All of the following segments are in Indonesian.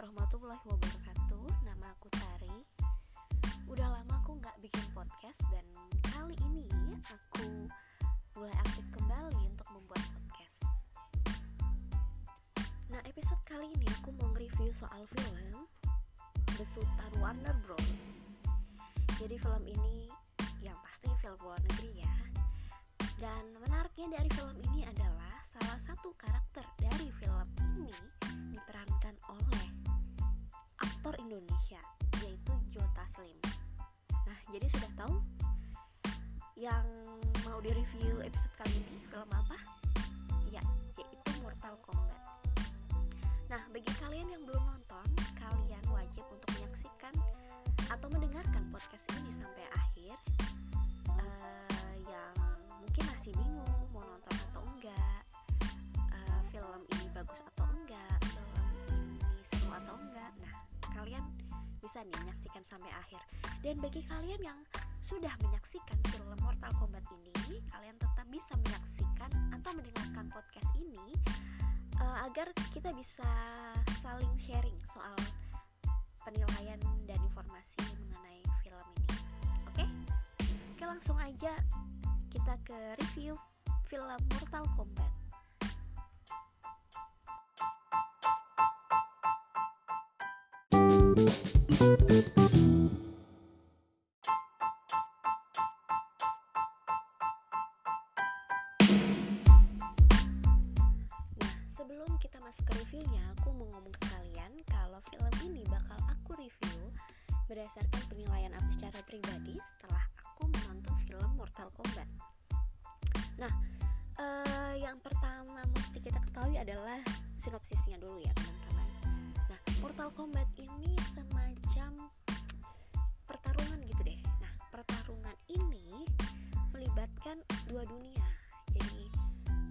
warahmatullahi wabarakatuh. Nama aku Tari. Udah lama aku nggak bikin podcast Dan kali ini aku mulai aktif kembali untuk membuat podcast. Nah episode kali ini aku mau nge-review soal film Besutan Warner Bros. Jadi film ini yang pasti film luar negeri ya. Dan menariknya dari film ini adalah salah satu karakter dari film ini diperankan Indonesia yaitu Joe Taslim. Nah, jadi sudah tahu yang mau direview episode kali ini film apa? Ya, yaitu Mortal Kombat. Nah, bagi kalian yang belum nonton, kalian wajib untuk menyaksikan atau mendengarkan podcast ini sampai akhir. Uh, yang mungkin masih bingung mau nonton atau enggak, uh, film ini bagus atau enggak, film ini seru atau enggak. Nah, kalian bisa nih menyaksikan sampai akhir. Dan bagi kalian yang sudah menyaksikan film Mortal Kombat ini, kalian tetap bisa menyaksikan atau mendengarkan podcast ini uh, agar kita bisa saling sharing soal penilaian dan informasi mengenai film ini. Oke? Oke, langsung aja kita ke review film Mortal Kombat. Sebelum kita masuk ke reviewnya, aku mau ngomong ke kalian kalau film ini bakal aku review berdasarkan penilaian aku secara pribadi setelah aku menonton film Mortal Kombat. Nah, eh, yang pertama mesti kita ketahui adalah sinopsisnya dulu ya teman-teman. Mortal Kombat ini semacam pertarungan gitu deh. Nah, pertarungan ini melibatkan dua dunia. Jadi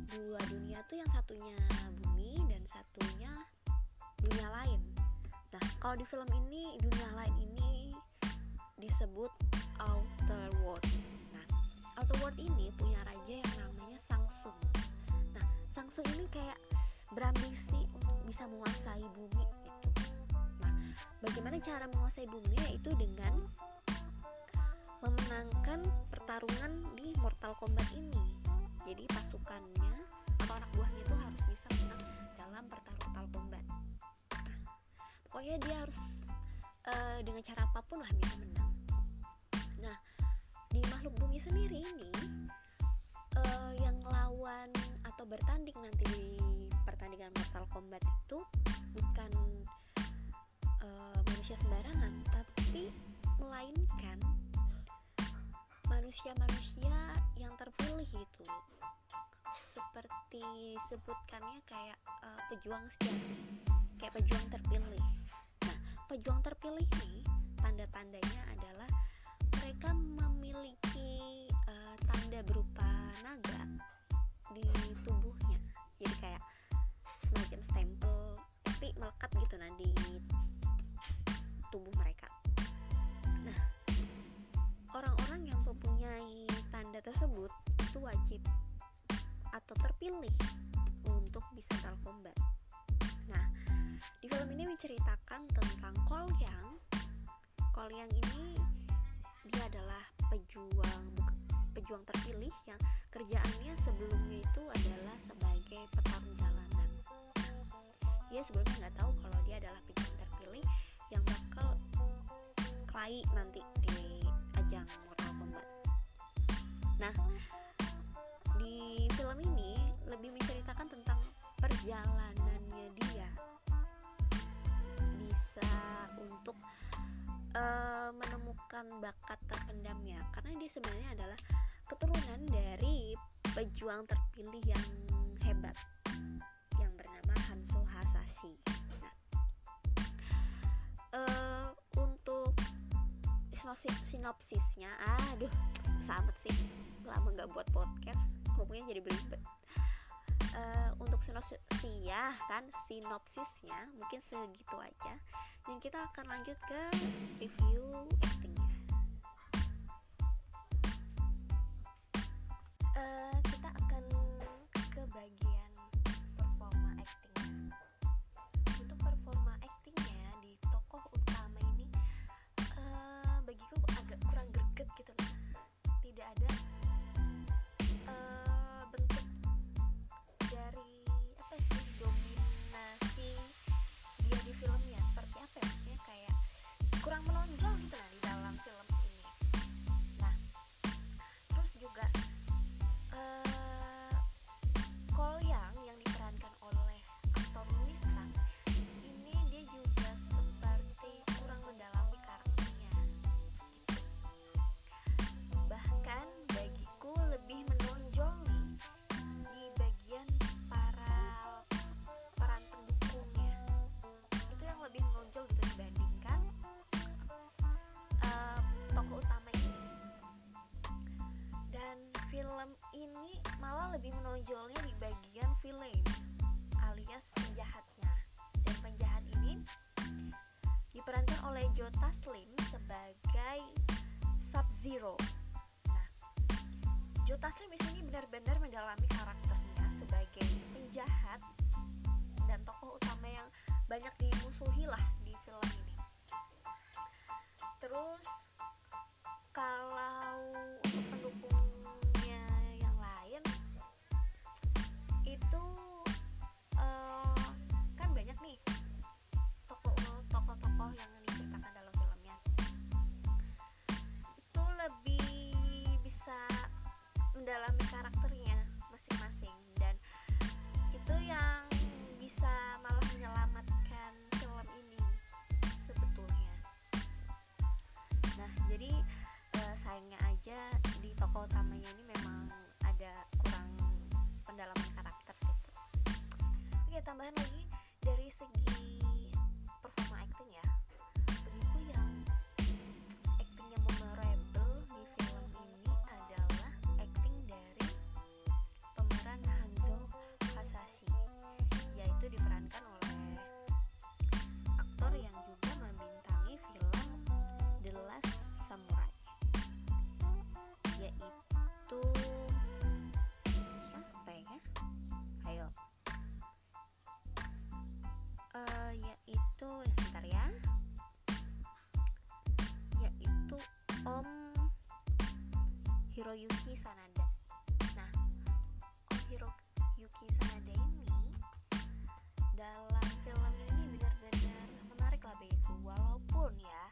dua dunia tuh yang satunya bumi dan satunya dunia lain. Nah, kalau di film ini dunia lain ini disebut Outer World. Nah, Outer World ini punya raja yang namanya Sangsung. Nah, Sangsung ini kayak berambisi untuk bisa menguasai bumi bagaimana cara menguasai bumi yaitu dengan memenangkan pertarungan di Mortal Kombat ini. Jadi pasukannya atau anak buahnya itu harus bisa menang dalam pertarungan Mortal Kombat. Nah, pokoknya dia harus uh, dengan cara apa pun lah bisa menang. Nah, di makhluk bumi sendiri ini uh, yang lawan atau bertanding nanti di melainkan manusia-manusia yang terpilih itu. Seperti disebutkannya kayak uh, pejuang sejati kayak pejuang terpilih. Nah pejuang terpilih ini tanda-tandanya adalah mereka memiliki uh, tanda berupa naga di tubuhnya. Jadi kayak semacam stempel tapi melekat gitu di tubuh mereka wajib atau terpilih untuk bisa Kombat. Nah, di film ini menceritakan tentang Kol Yang. Kol Yang ini dia adalah pejuang pejuang terpilih yang kerjaannya sebelumnya itu adalah sebagai petarung jalanan. Dia sebelumnya nggak tahu kalau dia adalah pejuang terpilih yang bakal kelahi nanti di ajang Mortal Kombat. Nah, di film ini lebih menceritakan tentang perjalanannya dia bisa untuk uh, menemukan bakat terpendamnya karena dia sebenarnya adalah keturunan dari pejuang terpilih yang hebat yang bernama Hanzo Hasashi. Nah, uh, untuk sinopsisnya, aduh, susah amat sih, lama nggak buat podcast ngomongnya jadi belibet. Uh, untuk ya, kan sinopsisnya mungkin segitu aja. Dan kita akan lanjut ke review actingnya. Uh, kita akan ke bagian performa actingnya. Untuk performa actingnya di tokoh utama ini uh, bagiku agak kurang greget gitu tidak ada juga menonjolnya di bagian villain alias penjahatnya dan penjahat ini diperankan oleh Joe Taslim sebagai Sub Zero. Nah, Joe Taslim di sini benar-benar mendalami karakternya sebagai penjahat dan tokoh utama yang banyak dimusuhi lah di film ini. Terus mendalami karakternya Hiroyuki Sanada. Nah Om Hiroyuki Sanada ini dalam film ini benar-benar menarik lah bagiku walaupun ya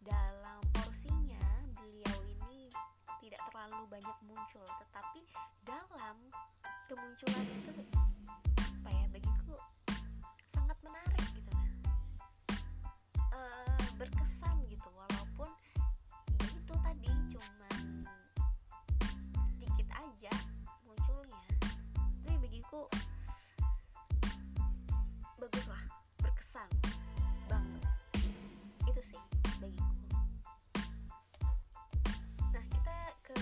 dalam porsinya beliau ini tidak terlalu banyak muncul tetapi dalam kemunculan itu apa ya bagiku sangat menarik gitu nah. Eh, berkesan bagiku bagus lah berkesan banget. Itu sih bagiku. Nah kita ke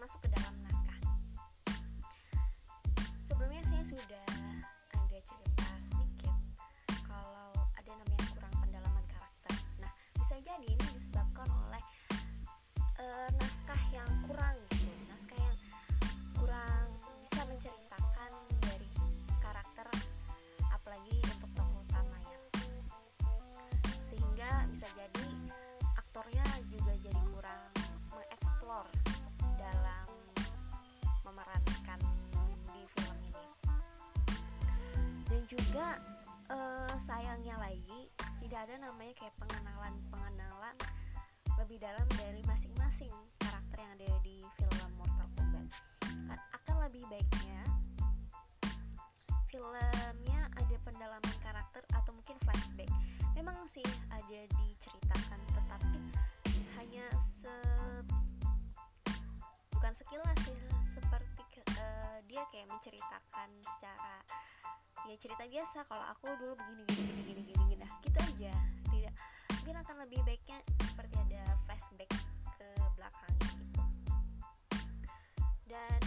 masuk ke dalam naskah. Sebelumnya saya sudah ada namanya kayak pengenalan pengenalan lebih dalam dari masing-masing karakter yang ada di film Mortal Kombat. Kan akan lebih baiknya filmnya ada pendalaman karakter atau mungkin flashback. Memang sih ada diceritakan tetapi hanya se bukan sekilas sih seperti eh, dia kayak menceritakan secara ya cerita biasa kalau aku dulu begini gini gini nah gitu aja. Tidak mungkin akan lebih baiknya seperti ada flashback ke belakangnya gitu. Dan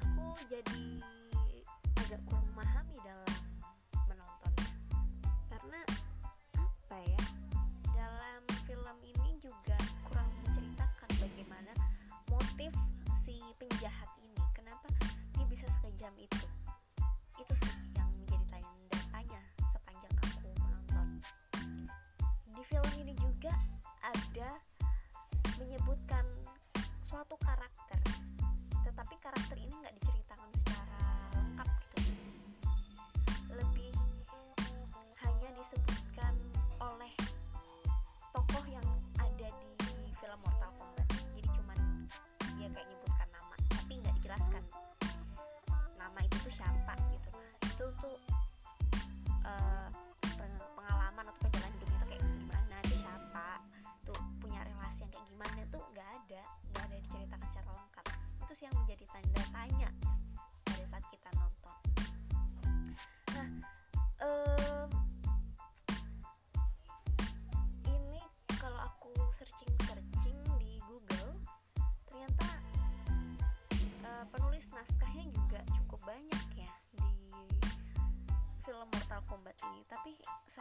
aku jadi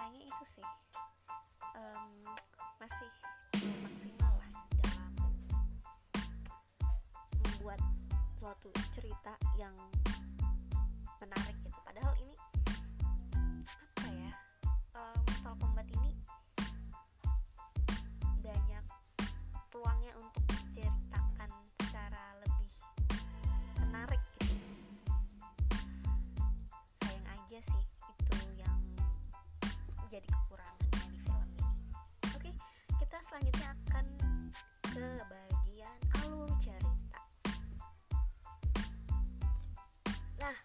sayangnya itu sih um, masih maksimal lah dalam membuat suatu cerita yang menarik gitu. Padahal ini jadi kekurangannya di film ini. Oke kita selanjutnya akan ke bagian alur cerita. Nah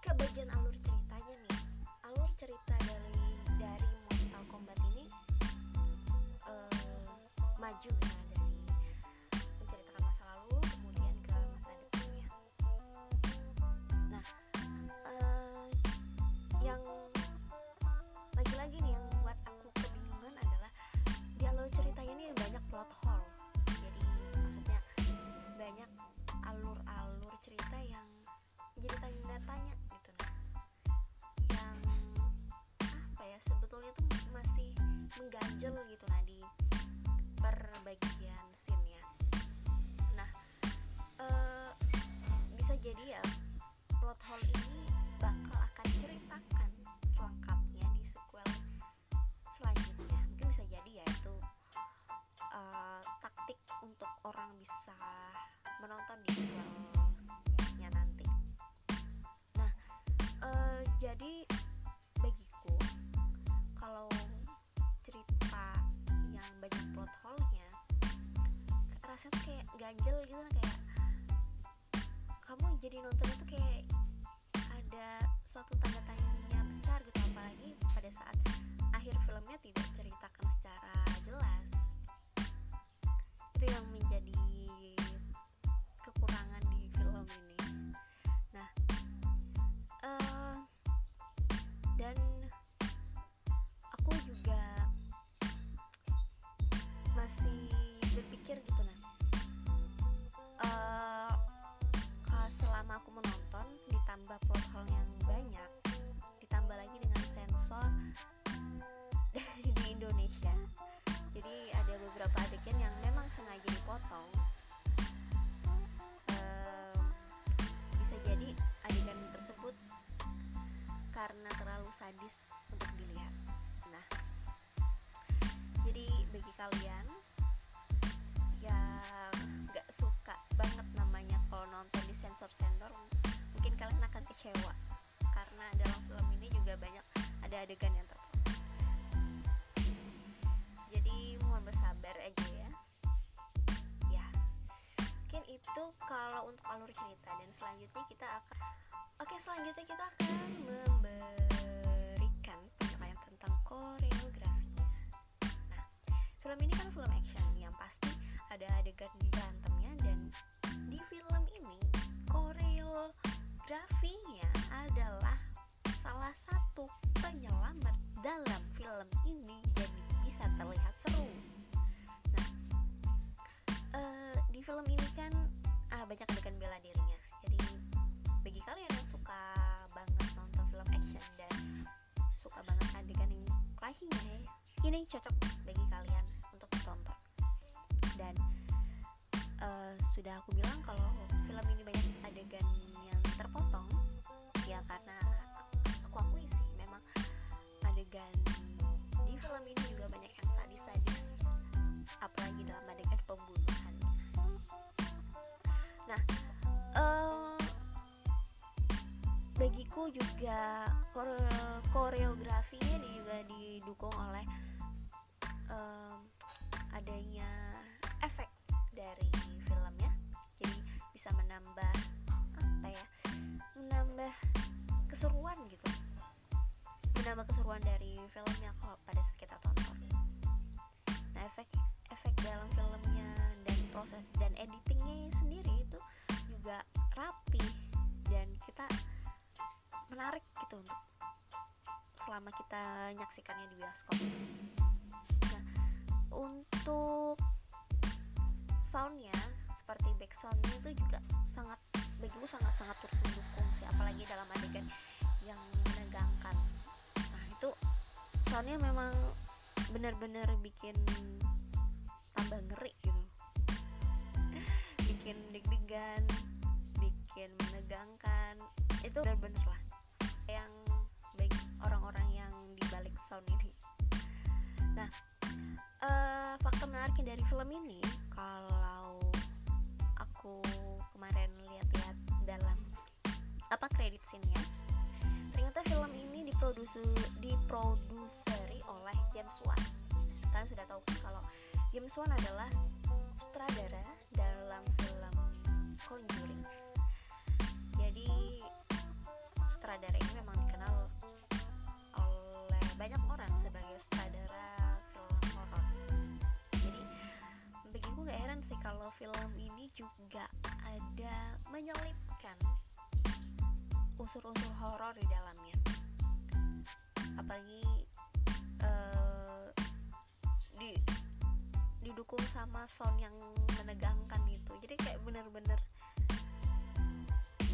ke bagian alur ceritanya nih. Alur cerita dari dari Mortal Kombat ini eh, maju ya mengganjel gitu nah di perbagian scene ya. Nah eh, bisa jadi ya plot hole ini bakal akan ceritakan selengkapnya di sequel selanjutnya. Mungkin bisa jadi ya itu eh, taktik untuk orang bisa menonton di sequelnya nanti. Nah eh, jadi ganjel gitu lah kayak kamu jadi nonton itu kayak ada suatu tanda tanya besar gitu apalagi pada saat akhir filmnya tidak ceritakan secara jelas hole yang banyak ditambah lagi dengan sensor di Indonesia. Jadi ada beberapa adegan yang memang sengaja dipotong. Bisa jadi adegan tersebut karena terlalu sadis untuk dilihat. Nah jadi bagi kalian yang gak suka banget namanya kalau nonton di sensor-sensor kalian akan kecewa. Karena dalam film ini juga banyak ada adegan yang terpotong jadi mohon bersabar aja ya. Ya mungkin itu kalau untuk alur cerita. Dan selanjutnya kita akan oke selanjutnya kita akan memberikan penilaian tentang koreografinya. Nah film ini kan film action. Yang pasti ada adegan berantemnya dan di film ini koreografinya adalah salah satu penyelamat dalam film ini jadi bisa terlihat seru. Nah eh, di film ini kan ah, banyak adegan bela dirinya. Jadi bagi kalian yang suka banget nonton film action dan suka banget adegan yang lainnya ini cocok bagi kalian untuk ditonton. Dan eh, sudah aku bilang kalau film ini banyak adegan terpotong ya karena aku akui sih memang adegan di film ini juga banyak yang sadis-sadis apalagi dalam adegan pembunuhan. Nah eh, bagiku juga kore- koreografinya juga didukung oleh em, adanya efek dari filmnya. Jadi bisa menambah apa ya menambah keseruan gitu. Menambah keseruan dari filmnya kalau pada saat kita tonton. Nah efek efek dalam filmnya dan proses dan editingnya sendiri itu juga rapi dan kita menarik gitu untuk selama kita nyaksikannya di bioskop. Nah untuk soundnya seperti backsoundnya itu juga sangat bagiku sangat sangat turut mendukung sih apalagi dalam adegan yang menegangkan. Nah itu soundnya memang benar-benar bikin tambah ngeri gitu. Bikin deg-degan bikin menegangkan. Itu benar-benar lah yang bagi orang-orang yang dibalik sound ini. Nah uh, fakta menarik dari film ini kalau aku kemarin lihat-lihat dalam apa kredit scene-nya. Ternyata film ini diproduksi diproduseri oleh James Wan. Kalian sudah tahu kan kalau James Wan adalah sutradara dalam film Conjuring. Jadi sutradara ini memang kalau film ini juga ada menyelipkan unsur-unsur horor di dalamnya. Apalagi uh, di didukung sama sound yang menegangkan itu jadi kayak bener-bener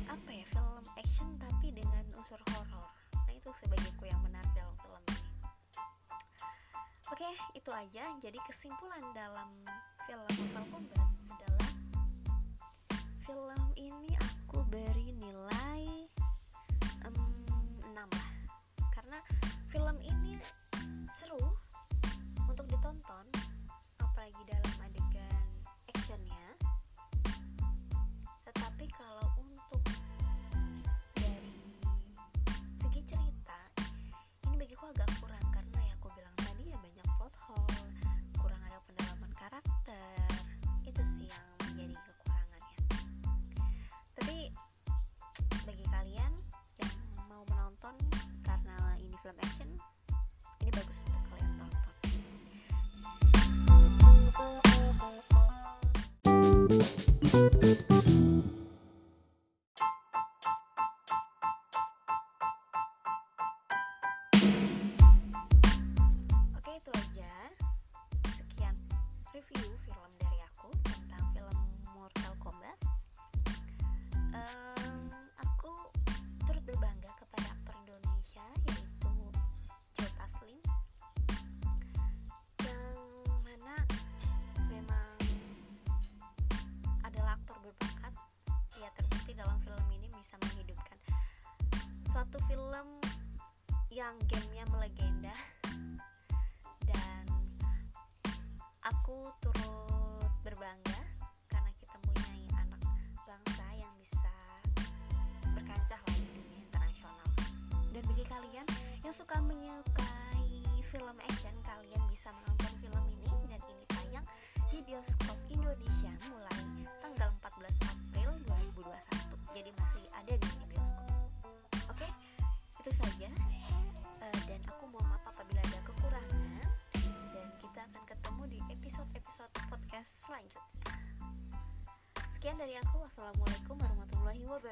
apa ya film action tapi dengan unsur horor. Nah itu sebagianku yang menarik dalam film oke itu aja. Jadi kesimpulan dalam film Mortal Kombat adalah film ini aku beri nilai um, 6 lah karena film ini seru untuk ditonton apalagi dalam adegan actionnya. Tetapi kalau yang gamenya melegenda. Dan aku turut berbangga karena kita punya anak bangsa yang bisa berkancah lah di dunia internasional. Dan bagi kalian yang suka menyukai film action kalian bisa menonton film ini. Dan ini tayang di bioskop dari aku. Wassalamualaikum warahmatullahi wabarakatuh